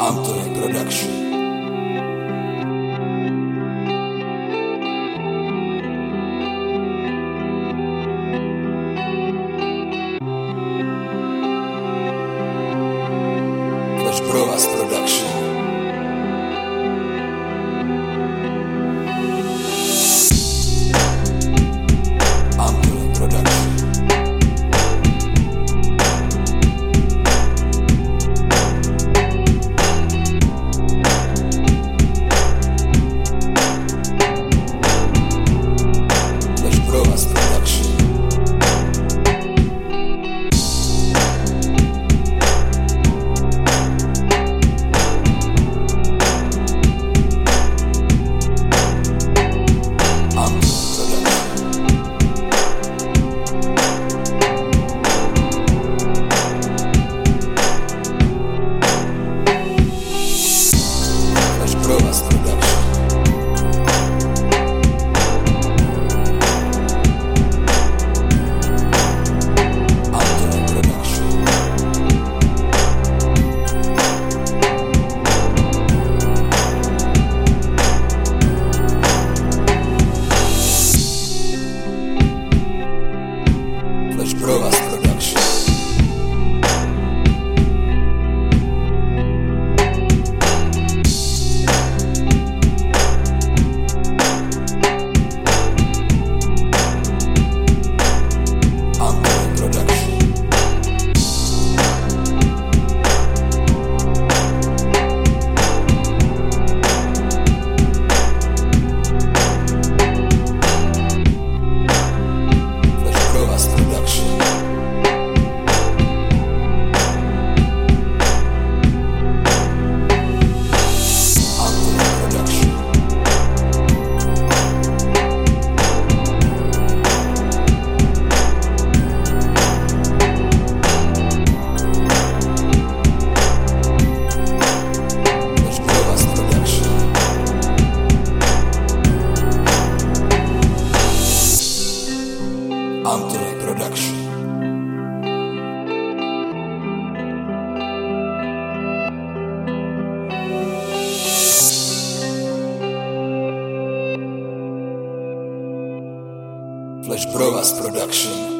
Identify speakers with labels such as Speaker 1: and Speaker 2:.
Speaker 1: Anthony Production. Anthony Production. Flash Bros Production.